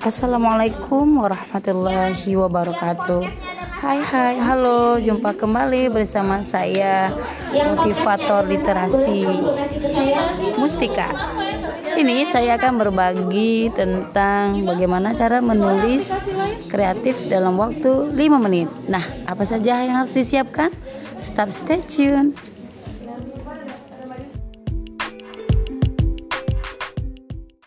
Assalamualaikum warahmatullahi wabarakatuh. Hai hai halo. Jumpa kembali bersama saya motivator literasi Mustika. Ini saya akan berbagi tentang bagaimana cara menulis kreatif dalam waktu 5 menit. Nah apa saja yang harus disiapkan? Stop stay tune.